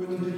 Sigur